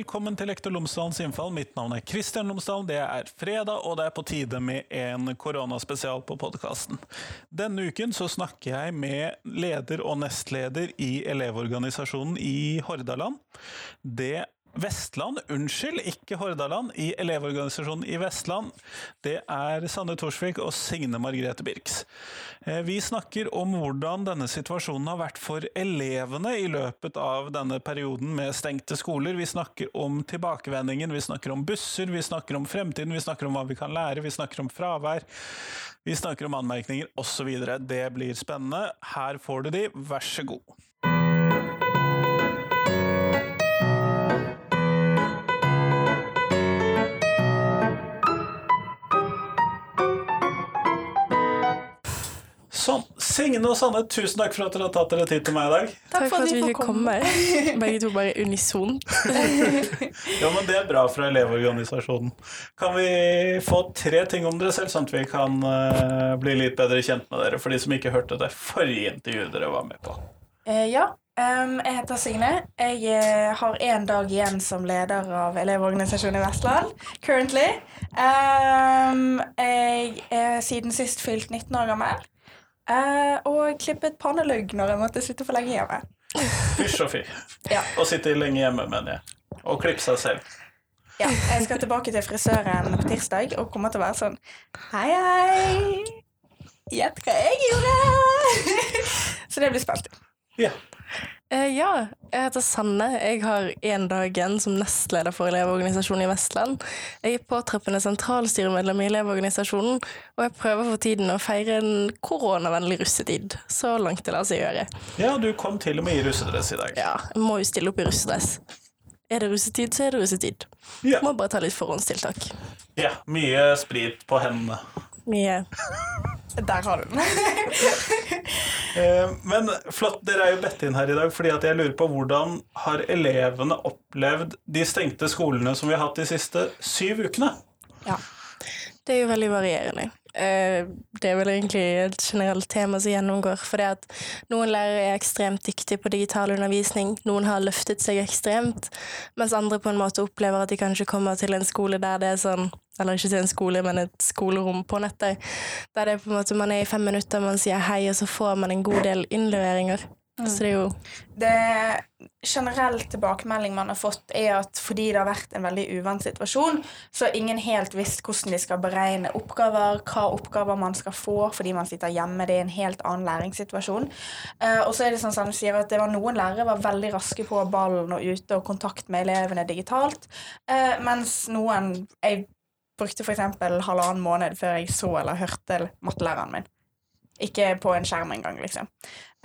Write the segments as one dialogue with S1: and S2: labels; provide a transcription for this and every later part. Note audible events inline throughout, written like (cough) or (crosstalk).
S1: velkommen til Lektor Lomsdalens innfall. Mitt navn er Kristian Lomsdalen. Det er fredag, og det er på tide med en koronaspesial på podkasten. Denne uken så snakker jeg med leder og nestleder i Elevorganisasjonen i Hordaland. Det Vestland, unnskyld, ikke Hordaland, i Elevorganisasjonen i Vestland. Det er Sanne Torsvik og Signe Margrethe Birks. Eh, vi snakker om hvordan denne situasjonen har vært for elevene i løpet av denne perioden med stengte skoler. Vi snakker om tilbakevendingen, vi snakker om busser, vi snakker om fremtiden, vi snakker om hva vi kan lære, vi snakker om fravær. Vi snakker om anmerkninger osv. Det blir spennende. Her får du de, vær så god. Sånn. Signe og Sanne, tusen takk for at dere har tatt dere tid til meg i dag.
S2: Takk for at vi fikk komme. (laughs) Begge to bare unisont. (laughs)
S1: ja, men det er bra fra Elevorganisasjonen. Kan vi få tre ting om dere selv, sånn at vi kan uh, bli litt bedre kjent med dere, for de som ikke hørte det forrige intervjuet dere var med på?
S3: Uh, ja. Um, jeg heter Signe. Jeg uh, har én dag igjen som leder av Elevorganisasjonen i Vestland. Currently. Um, jeg er siden sist fylt 19 år gammel. Uh, og klippet pannelugg når jeg måtte sitte for lenge hjemme.
S1: Fysj og fy. Ja. Og sitte lenge hjemme, mener jeg. Og klippe seg selv.
S3: Ja. Jeg skal tilbake til frisøren på tirsdag og kommer til å være sånn Hei, hei. Gjett hva jeg gjorde! (laughs) Så det blir spennende.
S1: Ja.
S2: Uh, ja, jeg heter Sanne. Jeg har én dag igjen som nestleder for Elevorganisasjonen i Vestland. Jeg er påtrappende sentralstyremedlem i Elevorganisasjonen, og jeg prøver for tiden å feire en koronavennlig russetid. Så langt det lar seg gjøre.
S1: Ja, du kom til og med i russedress i dag.
S2: Ja, jeg må jo stille opp i russedress. Er det russetid, så er det russetid. Ja. Må bare ta litt forhåndstiltak.
S1: Ja. Mye sprit på hendene.
S2: Mye. (laughs)
S3: Der har du den. (laughs)
S1: Eh, men flott, dere er jo bedt inn her i dag fordi at jeg lurer på hvordan har elevene opplevd de stengte skolene som vi har hatt de siste syv ukene?
S2: Ja. Det er jo veldig varierende. Eh, det er vel egentlig et generelt tema som gjennomgår. For det at noen lærere er ekstremt dyktige på digital undervisning, noen har løftet seg ekstremt, mens andre på en måte opplever at de kanskje kommer til en skole der det er sånn eller ikke til en skole, men et skolerom på nettet, der det er på en måte man er i fem minutter, man sier hei, og så får man en god del innleveringer. Mm. Så det er jo
S3: Det generell tilbakemelding man har fått, er at fordi det har vært en veldig uvant situasjon, så har ingen helt visst hvordan de skal beregne oppgaver, hva oppgaver man skal få fordi man sitter hjemme. Det er en helt annen læringssituasjon. Uh, og så er det sånn som du sier at det var noen lærere var veldig raske på ballen og ute og kontakt med elevene digitalt, uh, mens noen Jeg brukte f.eks. halvannen måned før jeg så eller hørte mattelæreren min. Ikke på en skjerm engang, liksom.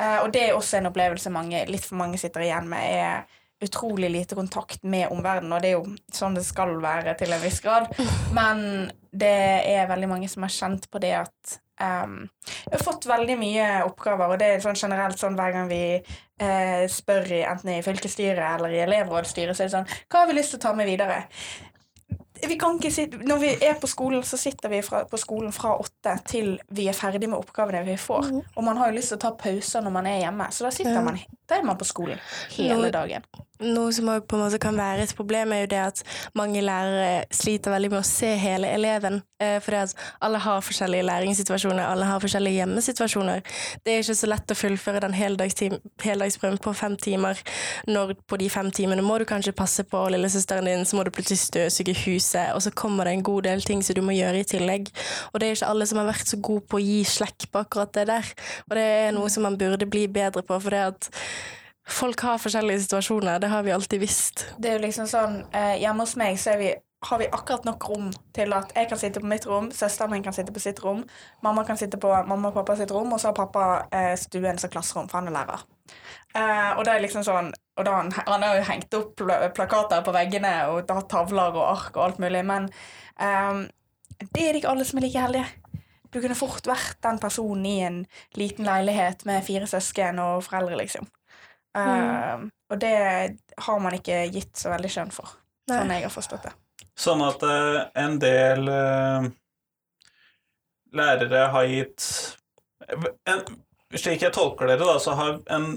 S3: Uh, og det er også en opplevelse mange, litt for mange sitter igjen med, er utrolig lite kontakt med omverdenen, og det er jo sånn det skal være til en viss grad. Men det er veldig mange som har kjent på det at um, har fått veldig mye oppgaver, og det er sånn generelt sånn hver gang vi uh, spør enten i fylkesstyret eller i elevrådsstyret, så er det sånn Hva har vi lyst til å ta med videre? Vi kan ikke sitte, Når vi er på skolen, så sitter vi fra, på skolen fra åtte til vi er ferdig med oppgavene vi får. Mm. Og man har jo lyst til å ta pauser når man er hjemme, så da sitter man, da er man på skolen hele dagen.
S2: Noe som på en måte kan være et problem, er jo det at mange lærere sliter veldig med å se hele eleven. Eh, fordi at alle har forskjellige læringssituasjoner, alle har forskjellige hjemmesituasjoner. Det er ikke så lett å fullføre den heldagsprøven på fem timer når på de fem timene må du kanskje passe på lillesøsteren din, så må du plutselig støvsuge huset, og så kommer det en god del ting som du må gjøre i tillegg. Og det er ikke alle som har vært så gode på å gi slekk på akkurat det der. Og det er noe som man burde bli bedre på, for det at Folk har forskjellige situasjoner, det har vi alltid visst.
S3: Det er jo liksom sånn, eh, Hjemme hos meg så er vi, har vi akkurat nok rom til at jeg kan sitte på mitt rom, søsteren min kan sitte på sitt rom, mamma kan sitte på mamma og pappa sitt rom, og så har pappa eh, stuen som klasserom, for han er lærer. Eh, og det er liksom sånn, og da han, han har jo hengt opp plakater på veggene og da tavler og ark og alt mulig, men eh, det er det ikke alle som er like heldige. Du kunne fort vært den personen i en liten leilighet med fire søsken og foreldre, liksom. Mm. Uh, og det har man ikke gitt så veldig skjønn for, sånn jeg har forstått det.
S1: Sånn at uh, en del uh, lærere har gitt en, Slik jeg tolker dere, da, så har en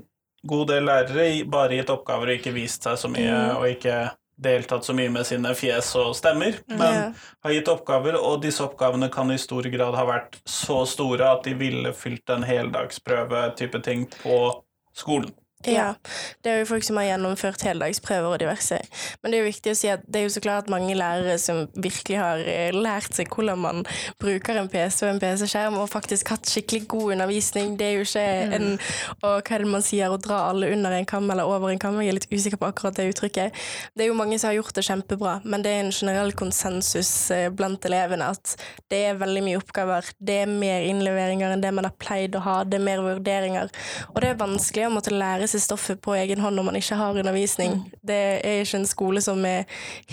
S1: god del lærere bare gitt oppgaver og ikke vist seg så mye, mm. og ikke deltatt så mye med sine fjes og stemmer, men
S2: Ja.
S1: har gitt oppgaver, og disse oppgavene kan i stor grad ha vært så store at de ville fylt en heldagsprøve-type ting på skolen.
S2: Ja, det er jo folk som har gjennomført heldagsprøver og diverse. Men det er jo viktig å si at det er jo så klart mange lærere som virkelig har eh, lært seg hvordan man bruker en PC og en PC-skjerm, og faktisk hatt skikkelig god undervisning. Det er jo ikke en og hva er det man sier, å dra alle under en kam eller over en kam. Jeg er litt usikker på akkurat det uttrykket. Det er jo mange som har gjort det kjempebra, men det er en generell konsensus eh, blant elevene at det er veldig mye oppgaver. Det er mer innleveringer enn det man har pleid å ha. Det er mer vurderinger. Og det er vanskelig å måtte lære seg stoffet på egen hånd når man ikke har undervisning. Det er ikke en skole som er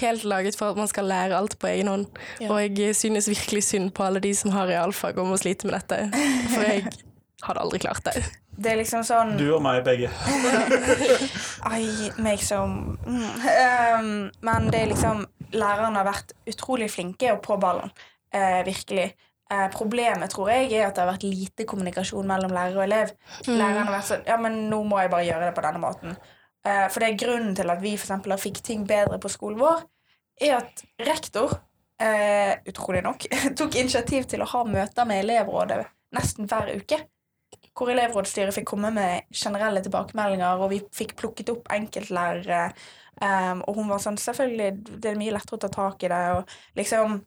S2: helt laget for at man skal lære alt på egen hånd.
S3: Ja.
S2: Og jeg synes virkelig synd på alle de som har realfag og må slite med dette. For jeg hadde aldri klart det.
S3: Det er liksom sånn
S1: Du og meg begge. (laughs)
S3: I make som mm. um, Men det er liksom Lærerne har vært utrolig flinke og på ballen. Uh, virkelig. Eh, problemet tror jeg er at det har vært lite kommunikasjon mellom lærer og elev. Læreren har vært sånn Ja, men nå må jeg bare gjøre det på denne måten. Eh, for det er grunnen til at vi for har fikk ting bedre på skolen vår, er at rektor, eh, utrolig nok, (laughs) tok initiativ til å ha møter med elevrådet nesten hver uke hvor elevrådsstyret fikk komme med generelle tilbakemeldinger, og vi fikk plukket opp enkeltlærere. Um, og hun var sånn Selvfølgelig, det er mye lettere å ta tak i det. Og liksom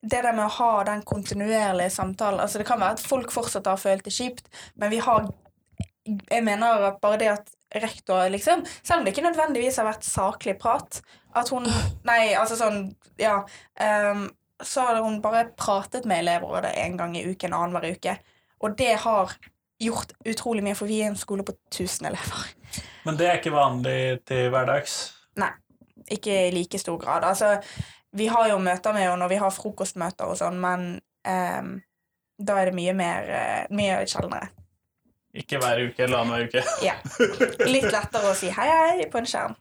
S3: Det der med å ha den kontinuerlige samtalen altså Det kan være at folk fortsatt har følt det kjipt, men vi har Jeg mener at bare det at rektor liksom Selv om det ikke nødvendigvis har vært saklig prat At hun (gasps) Nei, altså sånn Ja. Um, så har hun bare pratet med elevrådet en gang i uken, annenhver uke. Og det har gjort utrolig mye, for vi er en skole på 1000 elever.
S1: Men det er ikke vanlig til hverdags.
S3: Nei, ikke i like stor grad. Altså, vi har jo møter med henne når vi har frokostmøter og sånn, men um, da er det mye mer eh, Mye sjeldnere.
S1: Ikke hver uke eller annenhver uke. (laughs)
S3: Ja. Litt lettere å si hei, hei på en skjerm.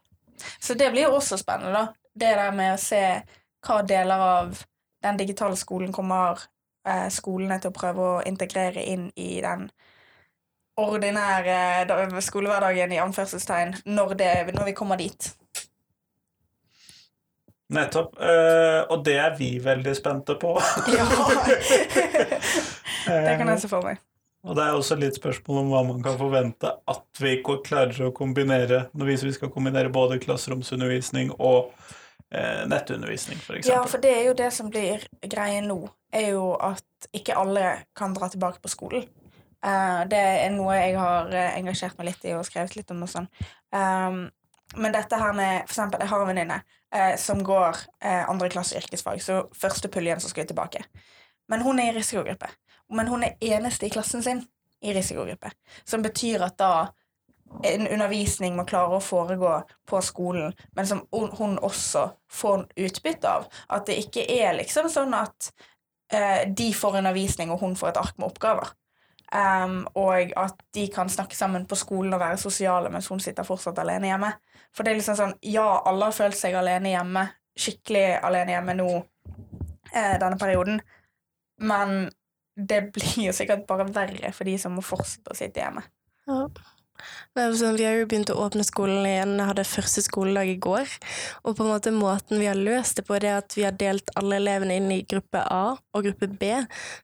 S3: Så det blir jo også spennende, da. Det der med å se hva deler av den digitale skolen kommer eh, skolene til å prøve å integrere inn i den ordinære skolehverdagen, i anførselstegn, når, det, når vi kommer dit.
S1: Nettopp. Uh, og det er vi veldig spente på. (laughs)
S3: Ja. det kan jeg se for meg.
S1: Og det er også litt spørsmål om hva man kan forvente at vi klarer å kombinere når vi skal kombinere både klasseromsundervisning og eh, nettundervisning, f.eks.
S3: Ja, for det er jo det som blir greien nå, er jo at ikke alle kan dra tilbake på skolen. Eh, det er noe jeg har eh, engasjert meg litt i og skrevet litt om og sånn. Um, men dette her med For eksempel, jeg har en venninne eh, som går eh, andre klasse yrkesfag, så første puljen så skal vi tilbake. Men hun er i risikogruppe. Men hun er eneste i klassen sin i risikogruppe. Som betyr at da en undervisning må klare å foregå på skolen, men som hun også får utbytte av. At det ikke er liksom sånn at eh, de får undervisning, og hun får et ark med oppgaver. Um, og at de kan snakke sammen på skolen og være sosiale mens hun sitter fortsatt alene hjemme. For det er liksom sånn, ja, alle har følt seg alene hjemme, skikkelig alene hjemme nå eh, denne perioden, men det blir jo sikkert bare verre for de som må fortsette å sitte hjemme.
S2: Ja. Sånn, vi har jo begynt å åpne skolen igjen. Jeg hadde første skoledag i går. Og på en måte måten vi har løst det på, det er at vi har delt alle elevene inn i gruppe A og gruppe B.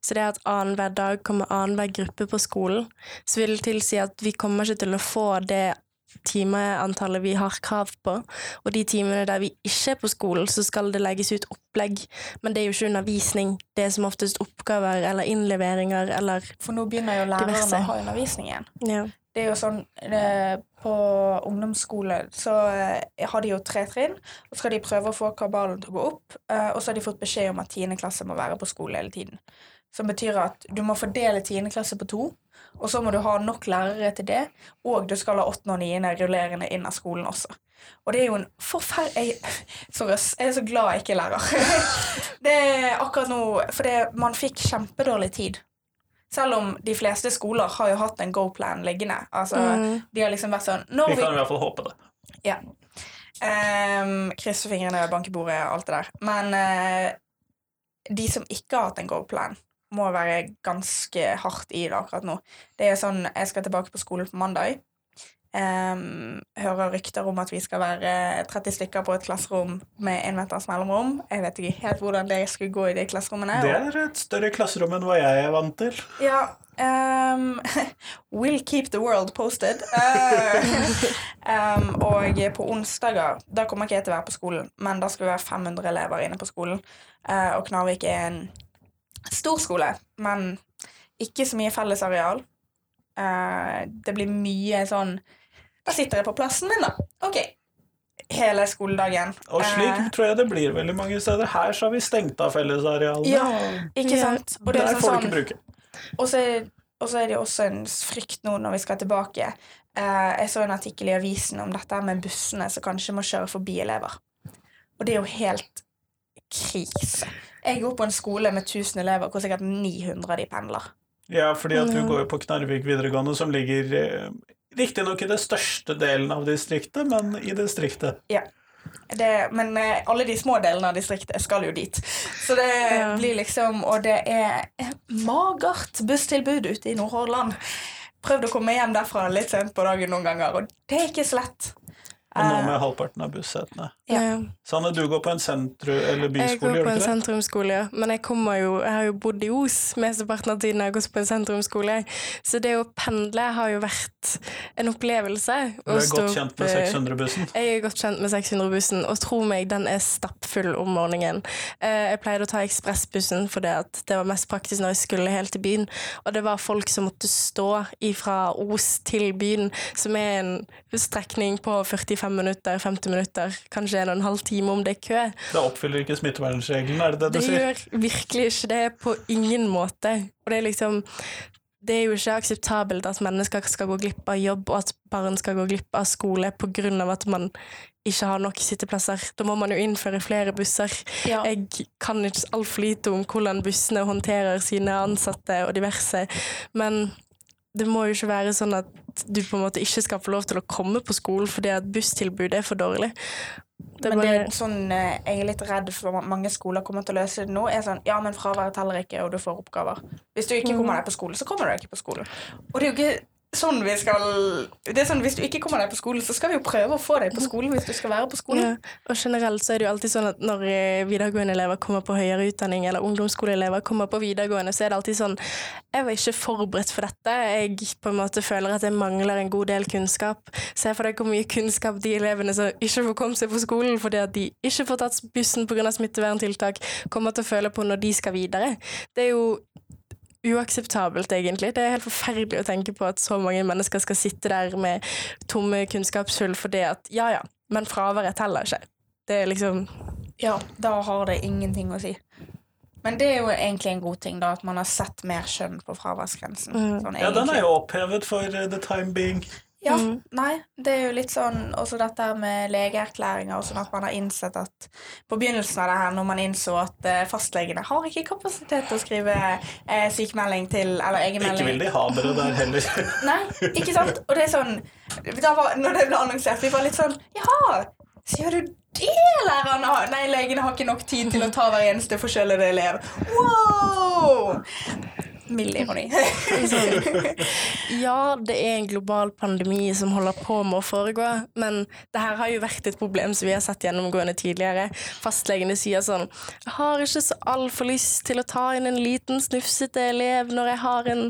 S2: Så det er at annenhver dag kommer annenhver gruppe på skolen. Så vil det tilsi at vi kommer ikke til å få det timeantallet vi har krav på. Og de timene der vi ikke er på skolen, så skal det legges ut opplegg. Men det er jo ikke undervisning. Det er som oftest oppgaver eller innleveringer eller
S3: For nå begynner jo lærerne
S2: Diverse.
S3: å ha undervisning igjen.
S2: ja.
S3: Det er jo sånn eh, På ungdomsskole så eh, har de jo tre trinn, og så skal de prøve å få kabalen til å gå opp, eh, og så har de fått beskjed om at tiende klasse må være på skole hele tiden. Som betyr at du må fordele tiende klasse på to, og så må du ha nok lærere til det, og du skal ha åttende og niende rullerende inn av skolen også. Og det er jo en forferdelig Sorry. Jeg er så glad jeg ikke er lærer. (laughs) det er akkurat nå For man fikk kjempedårlig tid. Selv om de fleste skoler har jo hatt en go-plan liggende. Altså,
S2: Mm.
S3: De har liksom vært sånn når
S1: Vi
S3: vi,
S1: kan i hvert fall håpe det.
S3: ja. um, Krysse fingrene, banke i bordet, alt det der. Men uh, de som ikke har hatt en go-plan, må være ganske hardt i det akkurat nå. Det er sånn Jeg skal tilbake på skolen på mandag. Um, hører rykter om at vi skal være 30 stykker på et klasserom med én meters mellomrom. Jeg vet ikke helt hvordan det skulle gå i de klasserommene.
S1: Det er et større klasserom enn hva jeg er vant til.
S3: Ja, um, (laughs) We'll keep the world posted. (laughs) Um, og på onsdager Da kommer ikke jeg til å være på skolen, men da skal vi være 500 elever inne på skolen. Uh, og Knarvik er en stor skole, men ikke så mye fellesareal. Uh, det blir mye sånn Da sitter jeg på plassen min, da. Ok. Hele skoledagen.
S1: Og slik eh, tror jeg det blir veldig mange steder. Her så har vi stengt av fellesarealene.
S3: Ja, ikke sant?
S1: Og det Der får sånn, du ikke bruke.
S3: Og så, og så er det også en frykt nå når vi skal tilbake. Eh, jeg så en artikkel i avisen om dette med bussene som kanskje må kjøre forbi elever. Og det er jo helt krise. Jeg går på en skole med 1000 elever hvor sikkert 900 av de pendler.
S1: Ja, fordi at du går jo på Knarvik videregående, som ligger eh, riktignok i det største delen av distriktet, men i distriktet.
S3: Ja. Det, men eh, alle de små delene av distriktet skal jo dit. Så det ja. blir liksom Og det er magert busstilbud ute i Nordhordland. Prøvd å komme hjem derfra litt sent på dagen noen ganger, og det er ikke så lett.
S1: Og nå med halvparten av bussetene. Ja. Sanne, du går på en sentrum, eller byskole?
S2: Jeg går på en sentrumsskole, ja. Men jeg, jo, jeg har jo bodd i Os mesteparten av tiden jeg har gått på en sentrumsskole. Så det å pendle har jo vært en opplevelse.
S1: Du er godt kjent med 600-bussen?
S2: Jeg er godt kjent med 600-bussen, og tro meg, den er stappfull om morgenen. Eh, jeg pleide å ta ekspressbussen fordi det var mest praktisk når jeg skulle helt til byen. Og det var folk som måtte stå fra Os til byen, som er en strekning på 45 45 minutter, 50 minutter, kanskje en og en halv time om det er kø.
S1: Det oppfyller ikke smittevernreglene, er det det du
S2: det
S1: sier?
S2: Det gjør virkelig ikke det, på ingen måte. Og det er liksom det er jo ikke akseptabelt at mennesker skal gå glipp av jobb, og at barn skal gå glipp av skole pga. at man ikke har nok sitteplasser. Da må man jo innføre flere busser. Ja. Jeg kan ikke altfor lite om hvordan bussene håndterer sine ansatte og diverse, men det må jo ikke være sånn at du på en måte ikke skal få lov til å komme på skolen fordi at busstilbudet er for dårlig.
S3: Det men det er sånn, eh, jeg er litt redd for at mange skoler kommer til å løse det nå. er sånn, Ja, men fraværet teller ikke, og du får oppgaver. Hvis du ikke kommer mm. deg på skolen, så kommer du deg ikke på skolen. Og det er jo ikke sånn vi skal Det er sånn, Hvis du ikke kommer deg på skolen, så skal vi jo prøve å få deg på skolen hvis du skal være på skolen. Ja.
S2: Og generelt så er det jo alltid sånn at når eh, videregående elever kommer på høyere utdanning, eller ungdomsskoleelever kommer på videregående, så er det alltid sånn Jeg var ikke forberedt for dette. Jeg på en måte føler at jeg mangler en god del kunnskap. Se for deg hvor mye kunnskap de elevene som ikke får komme seg på skolen fordi at de ikke får tatt bussen pga. smitteverntiltak, kommer til å føle på når de skal videre. Det er jo uakseptabelt, egentlig. Det er helt forferdelig å tenke på at så mange mennesker skal sitte der med tomme kunnskapshull fordi at ja ja, men fraværet teller ikke. Det er liksom
S3: Ja, da har det ingenting å si. Men det er jo egentlig en god ting, da, at man har sett mer skjønn på fraværsgrensen. Mm.
S1: Sånn, ja, den er jo opphevet for uh, the time being.
S3: Ja, mm. nei, det er jo litt sånn også dette med legeerklæringer og sånn at man har innsett at på begynnelsen av det her, når man innså at uh, fastlegene har ikke kapasitet til å skrive eh, sykemelding til eller egenmelding
S1: Ikke vil de ha dere der heller. (laughs)
S3: nei, ikke sant? Og det er sånn var, Når det ble annonsert, vi var litt sånn Jaha, sier du det, læreren? Nei, legene har ikke nok tid til å ta hver eneste forskjellige elev. Wow! Mild ironi. (laughs)
S2: ja, det er en global pandemi som holder på med å foregå, men det her har jo vært et problem som vi har sett gjennomgående tidligere. Fastlegene sier sånn Jeg har ikke så altfor lyst til å ta inn en liten, snufsete elev når jeg har en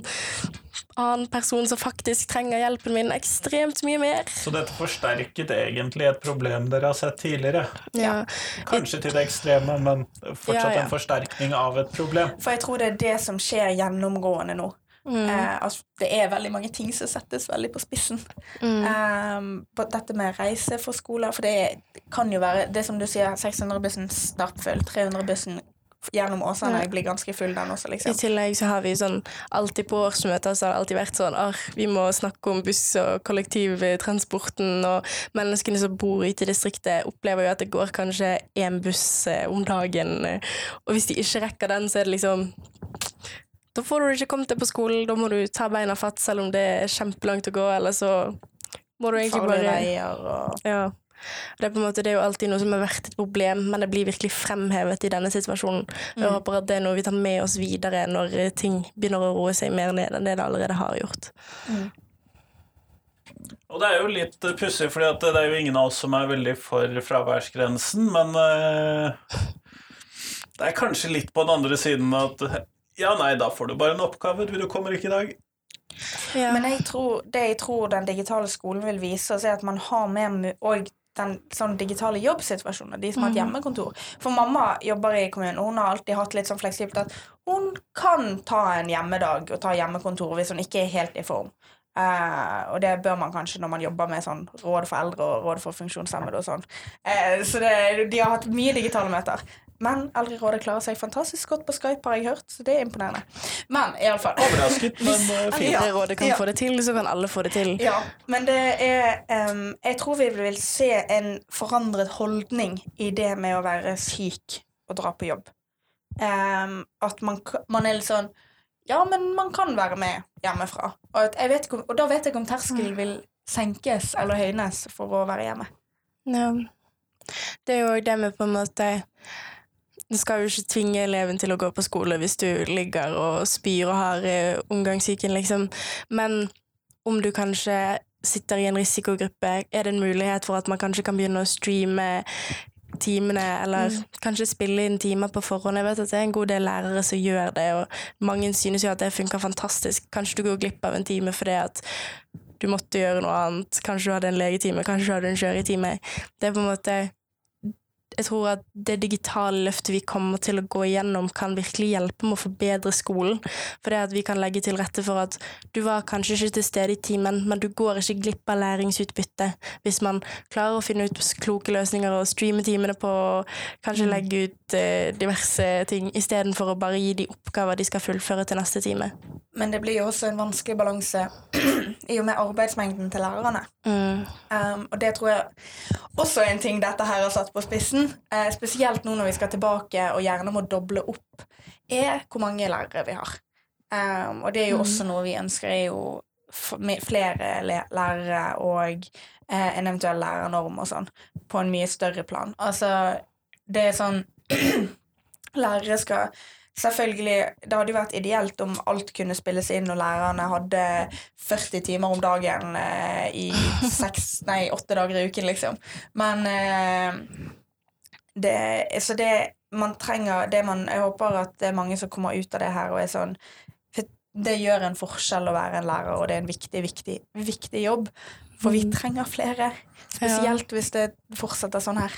S2: annen person som faktisk trenger hjelpen min ekstremt mye mer.
S1: Så dette forsterket egentlig et problem dere har sett tidligere? Ja. Kanskje til det ekstreme, men fortsatt ja, ja. en forsterkning av et problem.
S3: For jeg tror det er det som skjer gjennomgående nå. Mm. Eh, altså, det er veldig mange ting som settes veldig på spissen. Mm. Um, på dette med reise for skoler. For det kan jo være det som du sier, 600-bussen startfull, 300-bussen gjennom Åsane Jeg blir ganske full, den også, liksom.
S2: I tillegg så har vi sånn alltid på årsmøter så har det alltid vært sånn at vi må snakke om buss- og kollektivtransporten, og menneskene som bor ute i distriktet, opplever jo at det går kanskje én buss eh, om dagen, og hvis de ikke rekker den, så er det liksom da får du ikke kommet deg på skolen, da må du ta beina fatt selv om det er kjempelangt å gå, eller så må du egentlig bare
S3: veier og
S2: ja. Det er, på en måte, det er jo alltid noe som har vært et problem, men det blir virkelig fremhevet i denne situasjonen. Mm. Jeg håper at det er noe vi tar med oss videre når ting begynner å roe seg mer ned enn det det allerede har gjort. Mm.
S1: Og det er jo litt eh, pussig, for det er jo ingen av oss som er veldig for fraværsgrensen, men eh, det er kanskje litt på den andre siden at ja, nei, da får du bare en oppgave, du, du kommer ikke i dag.
S2: Ja.
S3: Men jeg tror, det jeg tror den digitale skolen vil vise oss, er at man har med mu- og den sånn digitale jobbsituasjonen, de som har hatt hjemmekontor. For mamma jobber i kommunen, og hun har alltid hatt litt sånn fleksibelt at hun kan ta en hjemmedag og ta hjemmekontor hvis hun ikke er helt i form. Uh, og det bør man kanskje når man jobber med sånn råd for eldre og råd for funksjonshemmede og sånn. Uh, så det, de har hatt mye digitale møter. Men Aldri Eldrerådet klarer seg fantastisk godt på Skype, har jeg hørt, så det er imponerende. Men iallfall
S1: Overrasket, men eh, fint.
S3: Ja.
S2: Eldrerådet kan
S3: Ja.
S2: få det til, så kan alle få det til.
S3: Ja, men det er um, Jeg tror vi vil se en forandret holdning i det med å være syk og dra på jobb. Um, at man, man er litt sånn Ja, men man kan være med hjemmefra. Og, at jeg vet ikke, om- og da vet jeg ikke om terskelen vil senkes eller høynes for å være hjemme.
S2: Ja. Det er jo det med på en måte Du skal jo ikke tvinge eleven til å gå på skole hvis du ligger og spyr og har eh, omgangssyken, liksom. Men om du kanskje sitter i en risikogruppe, er det en mulighet for at man kanskje kan begynne å streame timene, eller kanskje spille inn timer på forhånd. Jeg vet at det er en god del lærere som gjør det, og mange synes jo at det funker fantastisk. Kanskje du går glipp av en time fordi at du måtte gjøre noe annet. Kanskje du hadde en legetime, kanskje du hadde en kjøretime. Det er på en måte jeg tror at det digitale løftet vi kommer til å gå igjennom, kan virkelig hjelpe med å forbedre skolen. For det at vi kan legge til rette for at du var kanskje ikke til stede i timen, men du går ikke glipp av læringsutbytte hvis man klarer å finne ut kloke løsninger og streame timene på kanskje legge ut eh, diverse ting, istedenfor å bare gi de oppgaver de skal fullføre til neste time.
S3: Men det blir jo også en vanskelig balanse (clears throat) i og med arbeidsmengden til lærerne.
S2: Mm.
S3: Um, og det tror jeg også er en ting dette her har satt på spissen. Eh, spesielt nå når vi skal tilbake og gjerne må doble opp, er hvor mange lærere vi har. Um, og det er jo også noe vi ønsker, er jo flere lærere og eh, en eventuell lærernorm og sånn, på en mye større plan. Altså, det er sånn (clears throat) Lærere skal Selvfølgelig, Det hadde jo vært ideelt om alt kunne spilles inn og lærerne hadde 40 timer om dagen eh, i (laughs) seks, nei, åtte dager i uken, liksom. Men eh, det, så det man trenger det man, Jeg håper at det er mange som kommer ut av det her og er sånn Det gjør en forskjell å være en lærer, og det er en viktig, viktig, viktig jobb. For vi trenger flere. Spesielt hvis det fortsetter sånn her.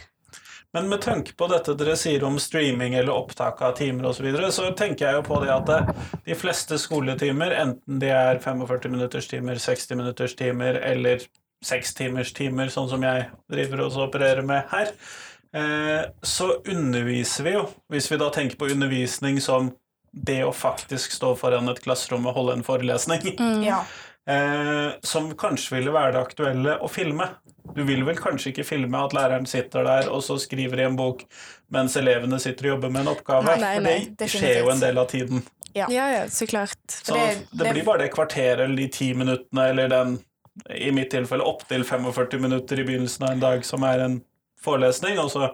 S1: Men med tanke på dette dere sier om streaming eller opptak av timer osv., så, videre, så tenker jeg jo på det at det, de fleste skoletimer, enten de er 45 minutters timer, 60 minutters timer eller 6 timers timer, sånn som jeg driver og opererer med her, eh, så underviser vi jo, hvis vi da tenker på undervisning som det å faktisk stå foran et klasserom og holde en forelesning, (laughs)
S3: Ja.
S1: eh, som kanskje ville være det aktuelle å filme. Du vil vel kanskje ikke filme at læreren sitter der og så skriver i en bok mens elevene sitter og jobber med en oppgave?
S2: Nei,
S1: for
S2: nei,
S1: det skjer jo en del av tiden.
S3: Ja.
S2: Ja, ja, så klart.
S1: Så
S3: det-
S1: det,
S3: det-
S1: blir bare det kvarteret eller de ti minuttene eller den, i mitt tilfelle opptil 45 minutter i begynnelsen av en dag som er en forelesning, og så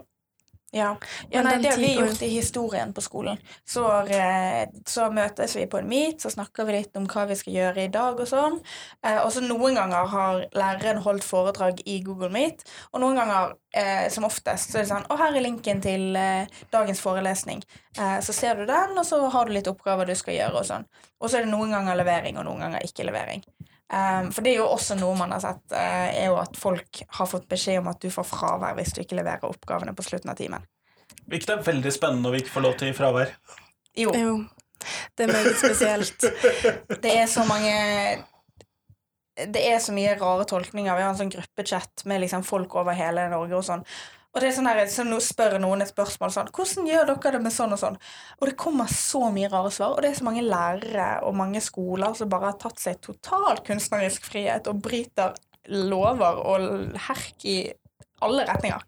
S3: Ja, ja nei, det har vi gjort i historien på skolen. Så, eh, så møtes vi på en meet, så snakker vi litt om hva vi skal gjøre i dag og sånn. Eh, og så noen ganger har læreren holdt foredrag i Google Meet, og noen ganger, eh, som oftest, så er det sånn Å, her er linken til eh, dagens forelesning. Eh, så ser du den, og så har du litt oppgaver du skal gjøre og sånn. Og så er det noen ganger levering, og noen ganger ikke levering. Um, for det er jo også noe man har sett, uh, er jo at folk har fått beskjed om at du får fravær hvis du ikke leverer oppgavene på slutten av timen.
S1: Hvilket er veldig spennende når vi ikke får lov til å gi fravær.
S3: Jo,
S2: Jo. Det er meget spesielt.
S3: det er så mange Det er så mye rare tolkninger. Vi har en sånn gruppechat med liksom folk over hele Norge og sånn. Og det er sånn her, så nå spør noen et spørsmål sånn 'Hvordan gjør dere det med sånn og sånn?' Og det kommer så mye rare svar. Og det er så mange lærere og mange skoler som bare har tatt seg total kunstnerisk frihet og bryter lover og herk i alle retninger.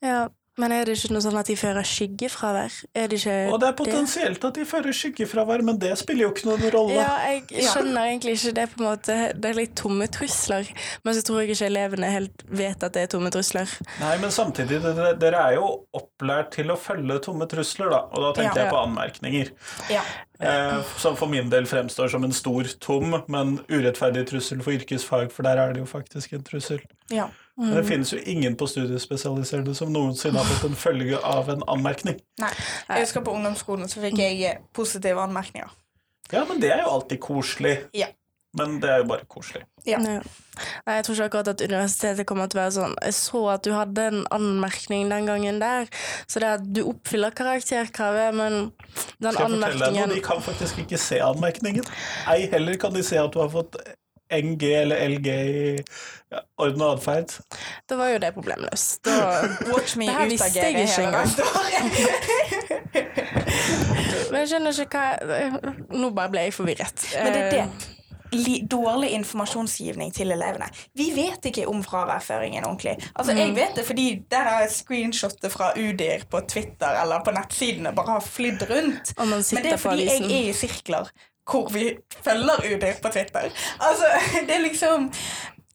S2: Ja, men er det ikke noe sånn at de fører skyggefravær? Er det ikke
S1: Og det er potensielt at de fører skyggefravær, men det spiller jo ikke noen rolle.
S2: Ja, jeg
S3: Ja.
S2: skjønner egentlig ikke det på en måte. Det er litt tomme trusler. Men så tror jeg ikke elevene helt vet at det er tomme trusler.
S1: Nei, men samtidig, dere, dere er jo opplært til å følge tomme trusler, da. Og da tenker
S3: Ja.
S1: jeg på anmerkninger.
S3: Ja.
S1: Eh, som for min del fremstår som en stor, tom, men urettferdig trussel for yrkesfag, for der er det jo faktisk en trussel.
S3: Ja.
S1: Men det finnes jo ingen på studiespesialiserende som noensinne har fått en følge av en anmerkning.
S3: Nei. Jeg husker på ungdomsskolen så fikk jeg eh, positive anmerkninger.
S1: Ja, men det er jo alltid koselig.
S3: Ja.
S1: Men det er jo bare koselig.
S3: Ja.
S2: Ja. Nei, jeg tror ikke akkurat at universitetet kommer til å være sånn Jeg så at du hadde en anmerkning den gangen der, så det er at du oppfyller karakterkravet, men den anmerkningen
S1: Skal jeg fortelle deg noe? De kan faktisk ikke se anmerkningen. Ei heller kan de se at du har fått NG eller LG i ja, orden og atferd.
S2: Da var jo det problemløst. Da
S3: Watch me utagere hele.
S2: Men jeg skjønner ikke hva Nå bare ble jeg forvirret.
S3: Men det er det. Dårlig informasjonsgivning til elevene. Vi vet ikke om fraværføringen ordentlig. Altså, Jeg vet det fordi der er screenshotet fra Udir på Twitter eller på nettsidene bare har flydd rundt. Men det er fordi jeg er i sirkler hvor vi følger UD på Twitter. Altså, (laughs) det er liksom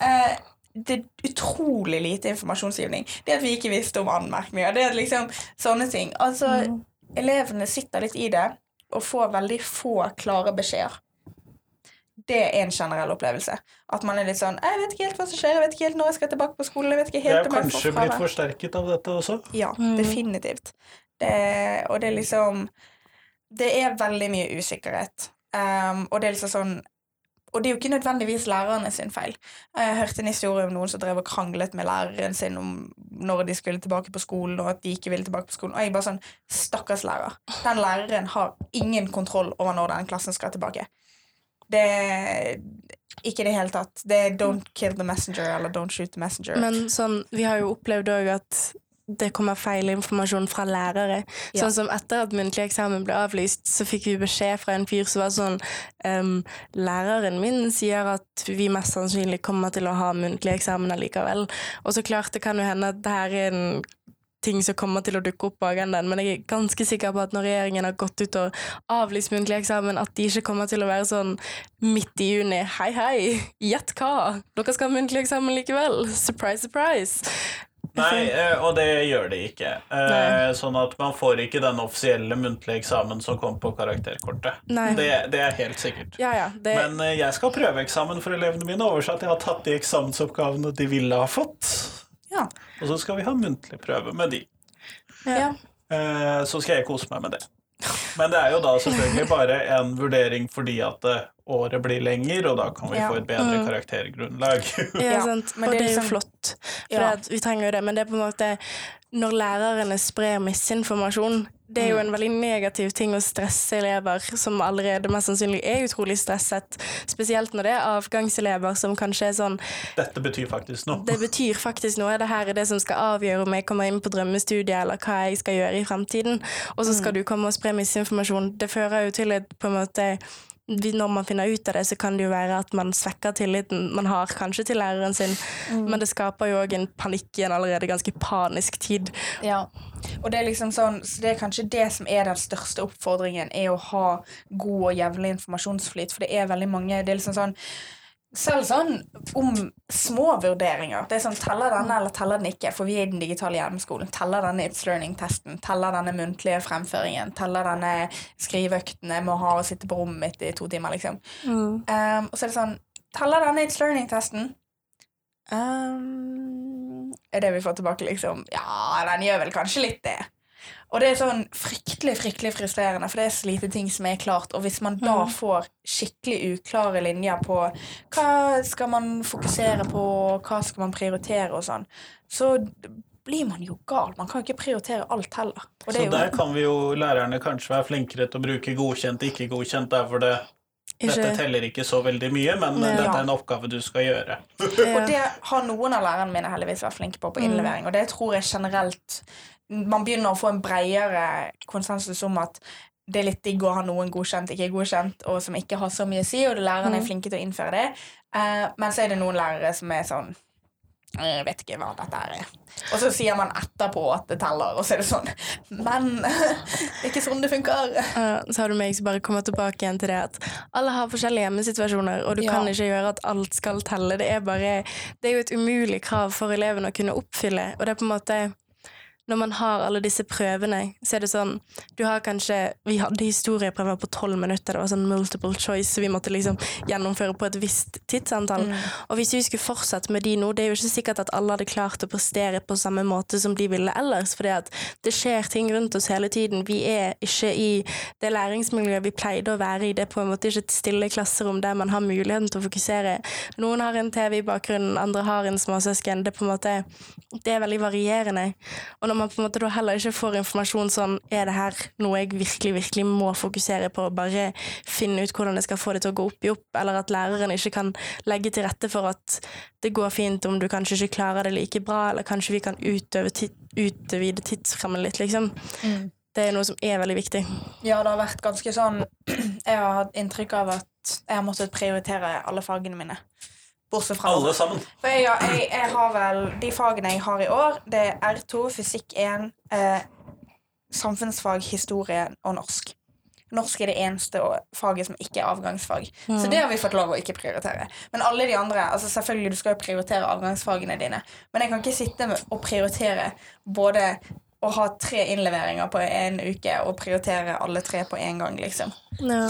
S3: eh, Det er utrolig lite informasjonsgivning. Det at vi ikke visste om anmerkninger, det er liksom sånne ting. Altså, elevene sitter litt i det og får veldig få klare beskjeder. Det er en generell opplevelse. At man er litt sånn 'Jeg vet ikke helt hva som skjer, jeg vet ikke helt når jeg skal tilbake på skolen.' jeg vet ikke
S1: Det er
S3: helt om jeg får
S1: kanskje blitt forsterket av dette også.
S3: Ja, definitivt. Det, og det er liksom Det er veldig mye usikkerhet. Um, og det er liksom sånn Og det er jo ikke nødvendigvis lærerne sin feil. Jeg hørte en historie om noen som drev og kranglet med læreren sin om når de skulle tilbake på skolen, og at de ikke ville tilbake på skolen. Og jeg bare sånn Stakkars lærer. Den læreren har ingen kontroll over når den klassen skal tilbake. Det ikke i det hele tatt. Det er 'don't kill the messenger' eller 'don't shoot the messenger'.
S2: Men sånn, vi har jo opplevd òg at det kommer feil informasjon fra lærere.
S3: Ja.
S2: Sånn som etter at muntlig eksamen ble avlyst, så fikk vi beskjed fra en fyr som var sånn um, Læreren min sier at vi mest sannsynlig kommer til å ha muntlig eksamen allikevel. Og så klart det kan jo hende at det her er en ting som kommer til å dukke opp på agendaen, men jeg er ganske sikker på at når regjeringen har gått ut og avlyst muntlig eksamen, at de ikke kommer til å være sånn midt i juni Hei, hei, gjett hva? Dere skal ha muntlig eksamen likevel. Surprise, surprise.
S1: Nei, eh, og det gjør det ikke. Eh,
S2: Nei.
S1: Sånn at man får ikke den offisielle muntlige eksamen som kom på karakterkortet. Det, det er helt sikkert.
S2: Ja, ja. Det,
S1: Men eh, jeg skal ha prøveeksamen for elevene mine, oversatt jeg har tatt de eksamensoppgavene de ville ha fått.
S3: ja.
S1: Og så skal vi ha muntlig prøve med de.
S3: ja.
S1: Eh, Så skal jeg kose meg med det. Men det er jo da selvfølgelig bare en vurdering fordi at eh, året blir lenger, og da kan vi
S3: Ja.
S1: få et bedre karaktergrunnlag.
S2: ja, (laughs)
S3: Ja,
S2: sant.
S3: men
S2: Og
S3: det er
S2: jo
S3: liksom-
S2: flott, for
S3: Ja.
S2: vi trenger jo det. Men det er på en måte Når lærerne sprer misinformasjon det er jo en veldig negativ ting å stresse elever som allerede mest sannsynlig er utrolig stresset. Spesielt når det er avgangselever som kanskje er sånn
S1: Dette betyr faktisk noe.
S2: Det betyr faktisk noe. Det her er det som skal avgjøre om jeg kommer inn på drømmestudiet, eller hva jeg skal gjøre i fremtiden. Og så skal du komme og spre misinformasjon. Det fører jo til et på en måte når man finner ut av det, så kan det jo være at man svekker tilliten man har kanskje til læreren sin, men det skaper jo òg en panikk i en allerede ganske panisk tid.
S3: Ja. Og det er liksom sånn, så det er kanskje det som er den største oppfordringen, er å ha god og jevnlig informasjonsflyt, for det er veldig mange Det er liksom sånn selv sånn om små vurderinger. Det er sånn, Teller denne eller teller den ikke? For vi er i den digitale hjemmeskolen. Teller denne It's Learning-testen? Teller denne muntlige fremføringen? Teller denne skriveøkten jeg må ha og sitte på rommet mitt i to timer? liksom? Um, og så er det sånn Teller denne It's Learning-testen? Um, er det vi får tilbake, liksom? Ja, den gjør vel kanskje litt det. Og det er sånn fryktelig fryktelig frustrerende, for det er så lite ting som er klart. Og hvis man da får skikkelig uklare linjer på hva skal man fokusere på, hva skal man prioritere og sånn, så blir man jo gal. Man kan ikke prioritere alt heller. Og det
S1: Så
S3: er jo
S1: der kan vi jo lærerne kanskje være flinkere til å bruke godkjent, ikke godkjent, derfor det
S2: ikke.
S1: dette teller ikke så veldig mye, men
S2: Ja.
S1: dette er en oppgave du skal gjøre.
S3: Og det har noen av lærerne mine heldigvis vært flinke på på innlevering. Og det tror jeg generelt Man begynner å få en bredere konsensus om at det er litt digg å ha noen godkjent, ikke godkjent, og som ikke har så mye å si, og lærerne er flinke til å innføre det. Uh, men så er det noen lærere som er sånn jeg vet ikke hva dette er. Og så sier man etterpå at det teller, og så er det sånn Men (laughs) det er ikke sånn det funker.
S2: Uh, så har du meg som bare kommer tilbake igjen til det at alle har forskjellige hjemmesituasjoner, og du
S3: Ja.
S2: kan ikke gjøre at alt skal telle. Det er bare Det er jo et umulig krav for elevene å kunne oppfylle, og det er på en måte når man har alle disse prøvene, så er det sånn Du har kanskje Vi hadde historieprøver på tolv minutter, det var sånn multiple choice, vi måtte liksom gjennomføre på et visst tidsantall. Og hvis vi skulle fortsatt med de nå, det er jo ikke sikkert at alle hadde klart å prestere på samme måte som de ville ellers, fordi at det skjer ting rundt oss hele tiden. Vi er ikke i det læringsmiljøet vi pleide å være i. Det er på en måte ikke et stille klasserom der man har muligheten til å fokusere. Noen har en TV i bakgrunnen, andre har en småsøsken. Det er på en måte det er veldig varierende. Og når man på en måte da heller ikke får informasjon sånn er det her noe jeg virkelig, virkelig må fokusere på, bare finne ut hvordan jeg skal få det til å gå opp i opp, eller at læreren ikke kan legge til rette for at det går fint om du kanskje ikke klarer det like bra, eller kanskje vi kan utvide tidsrammen litt, liksom.
S3: Mm.
S2: Det er noe som er veldig viktig.
S3: Ja, det har vært ganske sånn (clears throat) Jeg har hatt inntrykk av at jeg har måttet prioritere alle fagene mine. Bortsett fra
S1: Alle sammen.
S3: For jeg, jeg, jeg har vel De fagene jeg har i år, det er R2, fysikk 1, eh, samfunnsfag, historie og norsk. Norsk er det eneste faget som ikke er avgangsfag.
S2: Mm.
S3: Så det har vi fått lov å ikke prioritere. Men alle de andre, altså selvfølgelig du skal jo prioritere avgangsfagene dine, men jeg kan ikke sitte og prioritere både å ha tre innleveringer på en uke og prioritere alle tre på en gang, liksom.
S2: Ja.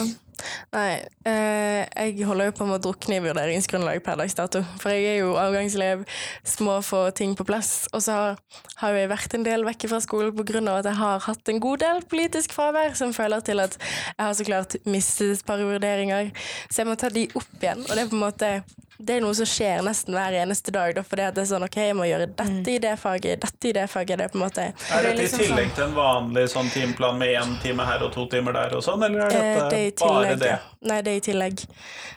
S2: Nei, eh, jeg holder jo på med å drukne i vurderingsgrunnlag per dags dato. For jeg er jo avgangselev, små få ting på plass. Og så har jo jeg vært en del vekke fra skolen av at jeg har hatt en god del politisk fravær, som føler til at jeg har så klart mistet et par vurderinger. Så jeg må ta de opp igjen. Og det er på en måte det er noe som skjer nesten hver eneste dag. Da, fordi at det er sånn, ok, jeg må gjøre dette i det faget, dette i det faget. Det er på en måte
S1: Er
S3: det liksom
S1: dette i tillegg
S3: sånn-
S1: til en vanlig sånn timeplan med én time her og to timer der og sånn, eller er
S2: Eh,
S1: dette
S2: det er
S1: bare det?
S2: Nei, det er i tillegg.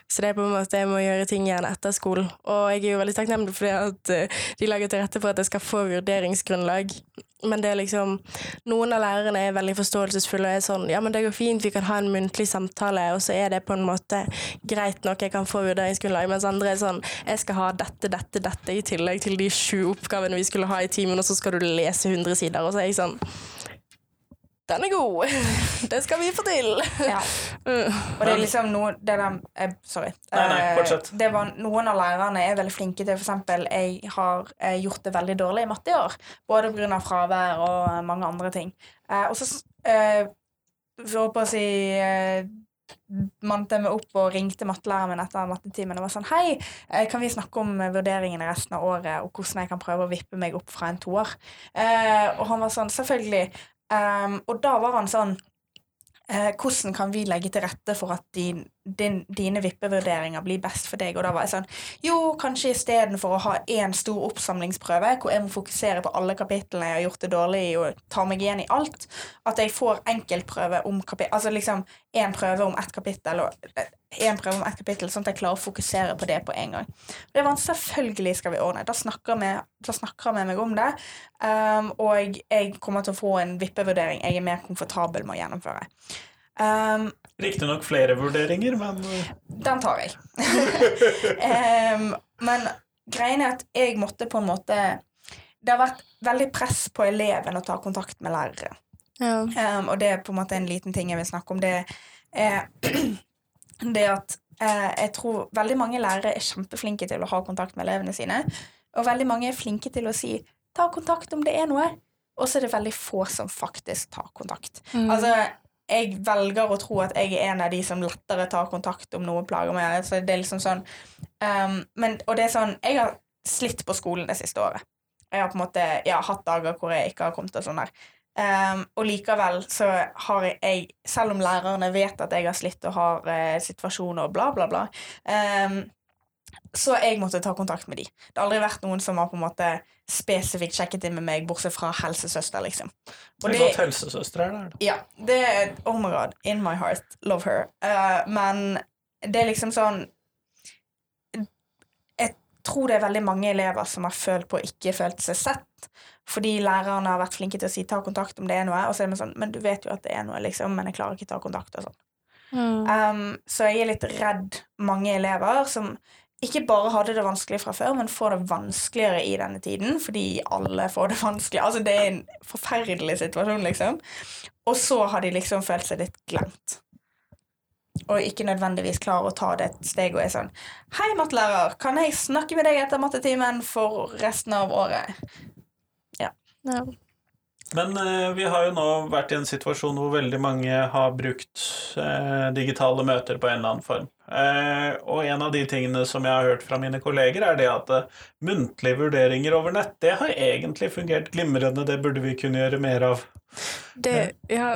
S2: Så det er på en måte jeg må gjøre ting igjen etter skolen. Og jeg er jo veldig takknemlig for det at eh, de lager til rette for at jeg skal få vurderingsgrunnlag. Men det er liksom Noen av lærerne er veldig forståelsesfulle og er sånn Ja, men det går fint, vi kan ha en muntlig samtale, og så er det på en måte greit nok, jeg kan få vurderingsgrunnlag. Mens andre er sånn Jeg skal ha dette, dette, dette i tillegg til de sju oppgavene vi skulle ha i timen, og så skal du lese 100 sider, og så er jeg sånn Den er god! (laughs) Det skal vi få til!
S3: Ja. (laughs)
S2: Mm.
S3: Og det er liksom noe det der, eh, Sorry.
S1: Nei, nei,
S3: Eh, det var, noen av lærerne er veldig flinke til eksempel, jeg har eh, gjort det veldig dårlig i matte i år. Både pga. fravær og eh, mange andre ting. Eh, og så eh, for å si eh, mante meg opp og ringte mattelæreren min etter mattetimen og var sånn Hei, eh, kan vi snakke om vurderingene resten av året, og hvordan jeg kan prøve å vippe meg opp fra en toer? Eh, og han var sånn Selvfølgelig. Um, og da var han sånn uh, hvordan kan vi legge til rette for at din, din, dine vippevurderinger blir best for deg? Og da var jeg sånn Jo, kanskje istedenfor å ha én stor oppsamlingsprøve hvor jeg må fokusere på alle kapitlene jeg har gjort det dårlig i, og ta meg igjen i alt, at jeg får enkeltprøve om kapittel Altså liksom én prøve om ett kapittel og én prøve om ett kapittel, sånn at jeg klarer å fokusere på det på en gang. Det var en selvfølgelig skal vi ordne. Da snakker, vi, da snakker han med meg om det, um, og jeg kommer til å få en vippevurdering jeg er mer komfortabel med å gjennomføre. Um,
S1: Riktignok flere vurderinger, men eh,
S3: den tar jeg. um, (laughs) men greien er at jeg måtte på en måte Det har vært veldig press på eleven å ta kontakt med lærere.
S2: Ja.
S3: Um, og det er på en måte en liten ting jeg vil snakke om. Det er (clears throat) det at eh, jeg tror veldig mange lærere er kjempeflinke til å ha kontakt med elevene sine. Og veldig mange er flinke til å si 'ta kontakt om det er noe'. Og så er det veldig få som faktisk tar kontakt.
S2: Mm.
S3: Altså, jeg velger å tro at jeg er en av de som lettere tar kontakt om noe plager meg. Så det er liksom sånn um, men, Og det er sånn Jeg har slitt på skolen det siste året. Jeg har på en måte ja, hatt dager hvor jeg ikke har kommet til sånn der. Um, og likevel så har jeg, selv om lærerne vet at jeg har slitt og har uh, situasjoner og bla, bla, bla, um, så jeg måtte ta kontakt med de. Det har aldri vært noen som har på en måte spesifikt sjekket inn med meg, bortsett fra helsesøster, liksom. Og
S1: det er godt helsesøster er der, da.
S3: ja, det er Oh my god, in my heart. Love her. Uh, men det er liksom sånn Jeg tror det er veldig mange elever som har følt på ikke følt seg sett. Fordi lærerne har vært flinke til å si 'ta kontakt om det er noe', og så er det sånn 'men du vet jo at det er noe', liksom, men jeg klarer ikke ta kontakt og sånn.
S2: Mm.
S3: Um, så jeg er litt redd mange elever som ikke bare hadde det vanskelig fra før, men får det vanskeligere i denne tiden, fordi alle får det vanskelig. Altså, det er en forferdelig situasjon, liksom. Og så har de liksom følt seg litt glemt. Og ikke nødvendigvis klarer å ta det et steg og er sånn Hei, mattelærer, kan jeg snakke med deg etter mattetimen for resten av året?
S2: Ja.
S1: Men eh, vi har jo nå vært i en situasjon hvor veldig mange har brukt eh, digitale møter på en eller annen form. Eh, og en av de tingene som jeg har hørt fra mine kolleger, er det at eh, muntlige vurderinger over nett, det har egentlig fungert glimrende, det burde vi kunne gjøre mer av.
S2: Det, ja,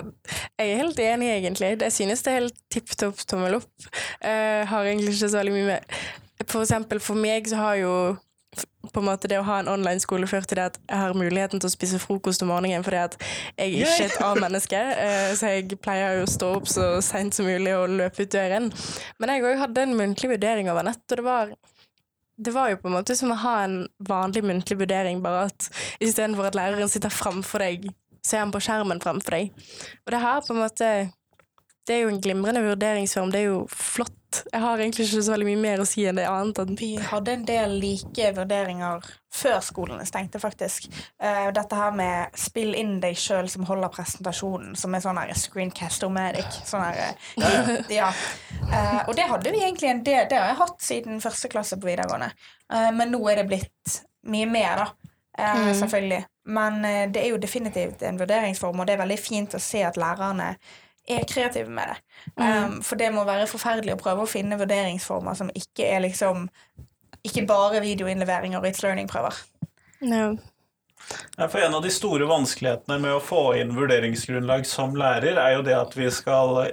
S2: jeg er helt enig, egentlig. Det synes det er helt tipp topp tommel opp. Jeg har egentlig ikke så veldig mye med For eksempel for meg så har jo på en måte det å ha en online-skole før til det at jeg har muligheten til å spise frokost om morgenen fordi at jeg ikke er et A-menneske, (laughs) eh, så jeg pleier jo å stå opp så seint som mulig og løpe ut døren. Men jeg òg hadde en muntlig vurdering over nett, og det var det var jo på en måte som å ha en vanlig muntlig vurdering, bare at istedenfor at læreren sitter framfor deg, så er han på skjermen framfor deg. Og det her på en måte Det er jo en glimrende vurderingsform, det er jo flott jeg har egentlig ikke så veldig mye mer å si enn det annet.
S3: Vi hadde en del like vurderinger før skolene stengte, faktisk. Uh, dette her med spill inn deg sjøl som holder presentasjonen, som er sånn her screencast-o-medic. Sånn her, uh, ja. Uh, og det hadde vi egentlig en del Det har jeg hatt siden første klasse på videregående. men nå er det blitt mye mer, da. Mm. Selvfølgelig. Men det er jo definitivt en vurderingsform, og det er veldig fint å se at lærerne er kreative med det. Mm. Um, for det må være forferdelig å prøve å finne vurderingsformer som ikke er liksom Ikke bare videoinnleveringer og It's Learning-prøver.
S2: No.
S1: Ja, for En av de store vanskelighetene med å få inn vurderingsgrunnlag som lærer, er jo det at vi skal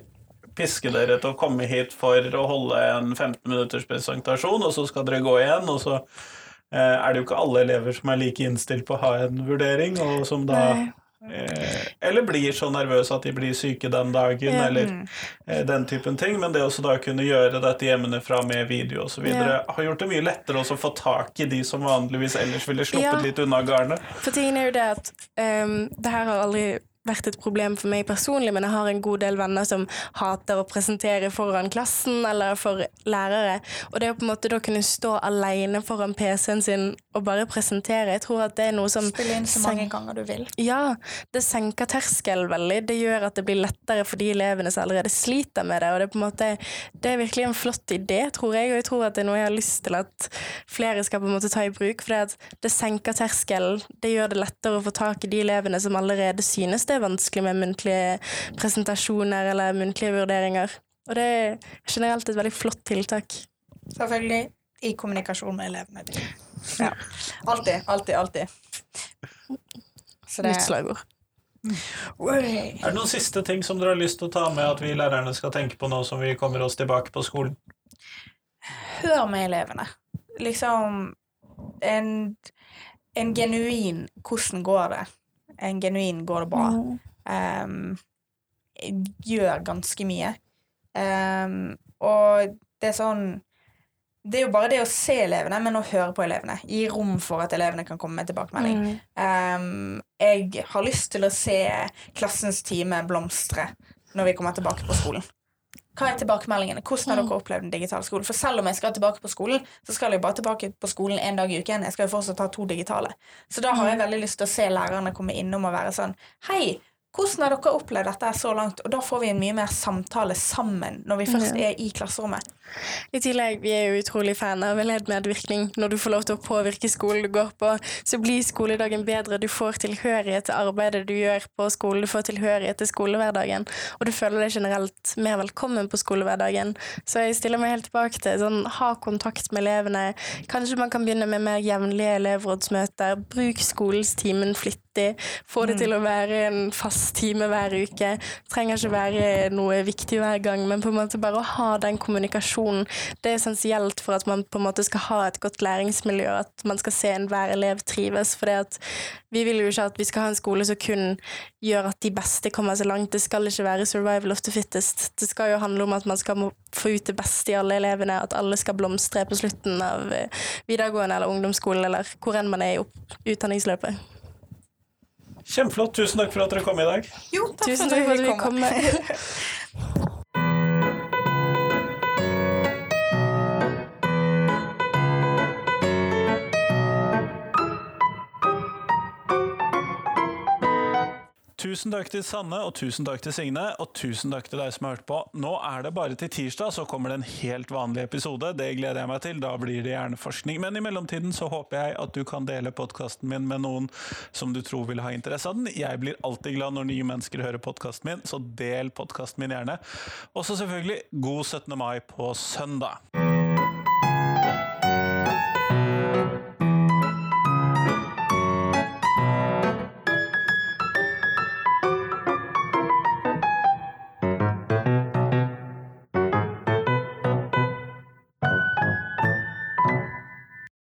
S1: piske dere til å komme hit for å holde en 15 minutters presentasjon, og så skal dere gå igjen, og så eh, er det jo ikke alle elever som er like innstilt på å ha en vurdering, og som da Nei eller blir så nervøse at de blir syke den dagen, mm. eller eh, den typen ting. Men det å da kunne gjøre dette hjemmefra med video osv. Ja. har gjort det mye lettere å få tak i de som vanligvis ellers ville sluppet ja. litt unna garnet.
S2: For tingen er jo det at um, det her har aldri vært et problem for meg personlig, men jeg har en god del venner som hater å presentere foran klassen eller for lærere. Og det å på en måte da kunne stå alene foran PC-en sin og bare presentere, jeg tror at det er noe som
S3: Spille inn så mange ganger du vil.
S2: Ja, det senker terskelen veldig. Det gjør at det blir lettere for de elevene som allerede sliter med det. Og det er på en måte det er virkelig en flott idé, tror jeg, og jeg tror at det er noe jeg har lyst til at flere skal på en måte ta i bruk. For det, det senker terskelen, det gjør det lettere å få tak i de elevene som allerede synes det er vanskelig med muntlige presentasjoner eller muntlige vurderinger. Og det er generelt et veldig flott tiltak.
S3: Selvfølgelig i kommunikasjon med elevene. Ja. Alltid, alltid, alltid.
S2: Så det... Nytt slagord.
S1: Er det noen siste ting som dere har lyst til å ta med at vi lærerne skal tenke på nå som vi kommer oss tilbake på skolen?
S3: Hør med elevene. Liksom en, en genuin 'hvordan går det?' En genuin 'går det bra', um, gjør ganske mye. Um, og det er sånn Det er jo bare det å se elevene, men å høre på elevene. Gi rom for at elevene kan komme med tilbakemelding. Mm. Um, jeg har lyst til å se klassens time blomstre når vi kommer tilbake på skolen. Hva er tilbakemeldingene? Hvordan har dere opplevd den digitale skolen? For selv om jeg skal tilbake på skolen, så skal jeg bare tilbake på skolen en dag i uken. Jeg skal jo fortsatt ha to digitale. Så da har jeg veldig lyst til å se lærerne komme innom og være sånn Hei, hvordan har dere opplevd dette så langt? Og da får vi en mye mer samtale sammen når vi først er i klasserommet.
S2: I tillegg, vi er jo utrolig fan av elevmedvirkning. Når du får lov til å påvirke skolen du går på, så blir skoledagen bedre. Du får tilhørighet til arbeidet du gjør på skolen, du får tilhørighet til skolehverdagen, og du føler deg generelt mer velkommen på skolehverdagen. Så jeg stiller meg helt tilbake til sånn, ha kontakt med elevene. Kanskje man kan begynne med mer jevnlige elevrådsmøter. Bruk skolens timen flittig viktig. Få det til å være en fast time hver uke. Trenger ikke være noe viktig hver gang, men på en måte bare å ha den kommunikasjonen. Det er essensielt for at man på en måte skal ha et godt læringsmiljø, at man skal se enhver elev trives. For vi vil jo ikke at vi skal ha en skole som kun gjør at de beste kommer så langt. Det skal ikke være survival of the fittest. Det skal jo handle om at man skal få ut det beste i alle elevene, at alle skal blomstre på slutten av eh, videregående eller ungdomsskolen, eller hvor enn man er i utdanningsløpet.
S1: Kjempeflott. Tusen takk for at dere kom i dag.
S3: Jo, takk
S2: Tusen takk for at vi kom. (laughs)
S1: Tusen takk til Sanne, og tusen takk til Signe, og tusen takk til deg som har hørt på. Nå er det bare til tirsdag, så kommer det en helt vanlig episode. Det gleder jeg meg til. Da blir det hjerneforskning. Men i mellomtiden så håper jeg at du kan dele podkasten min med noen som du tror vil ha interesse av den. Jeg blir alltid glad når nye mennesker hører podkasten min, så del podkasten min gjerne. Og så selvfølgelig god 17. mai på søndag.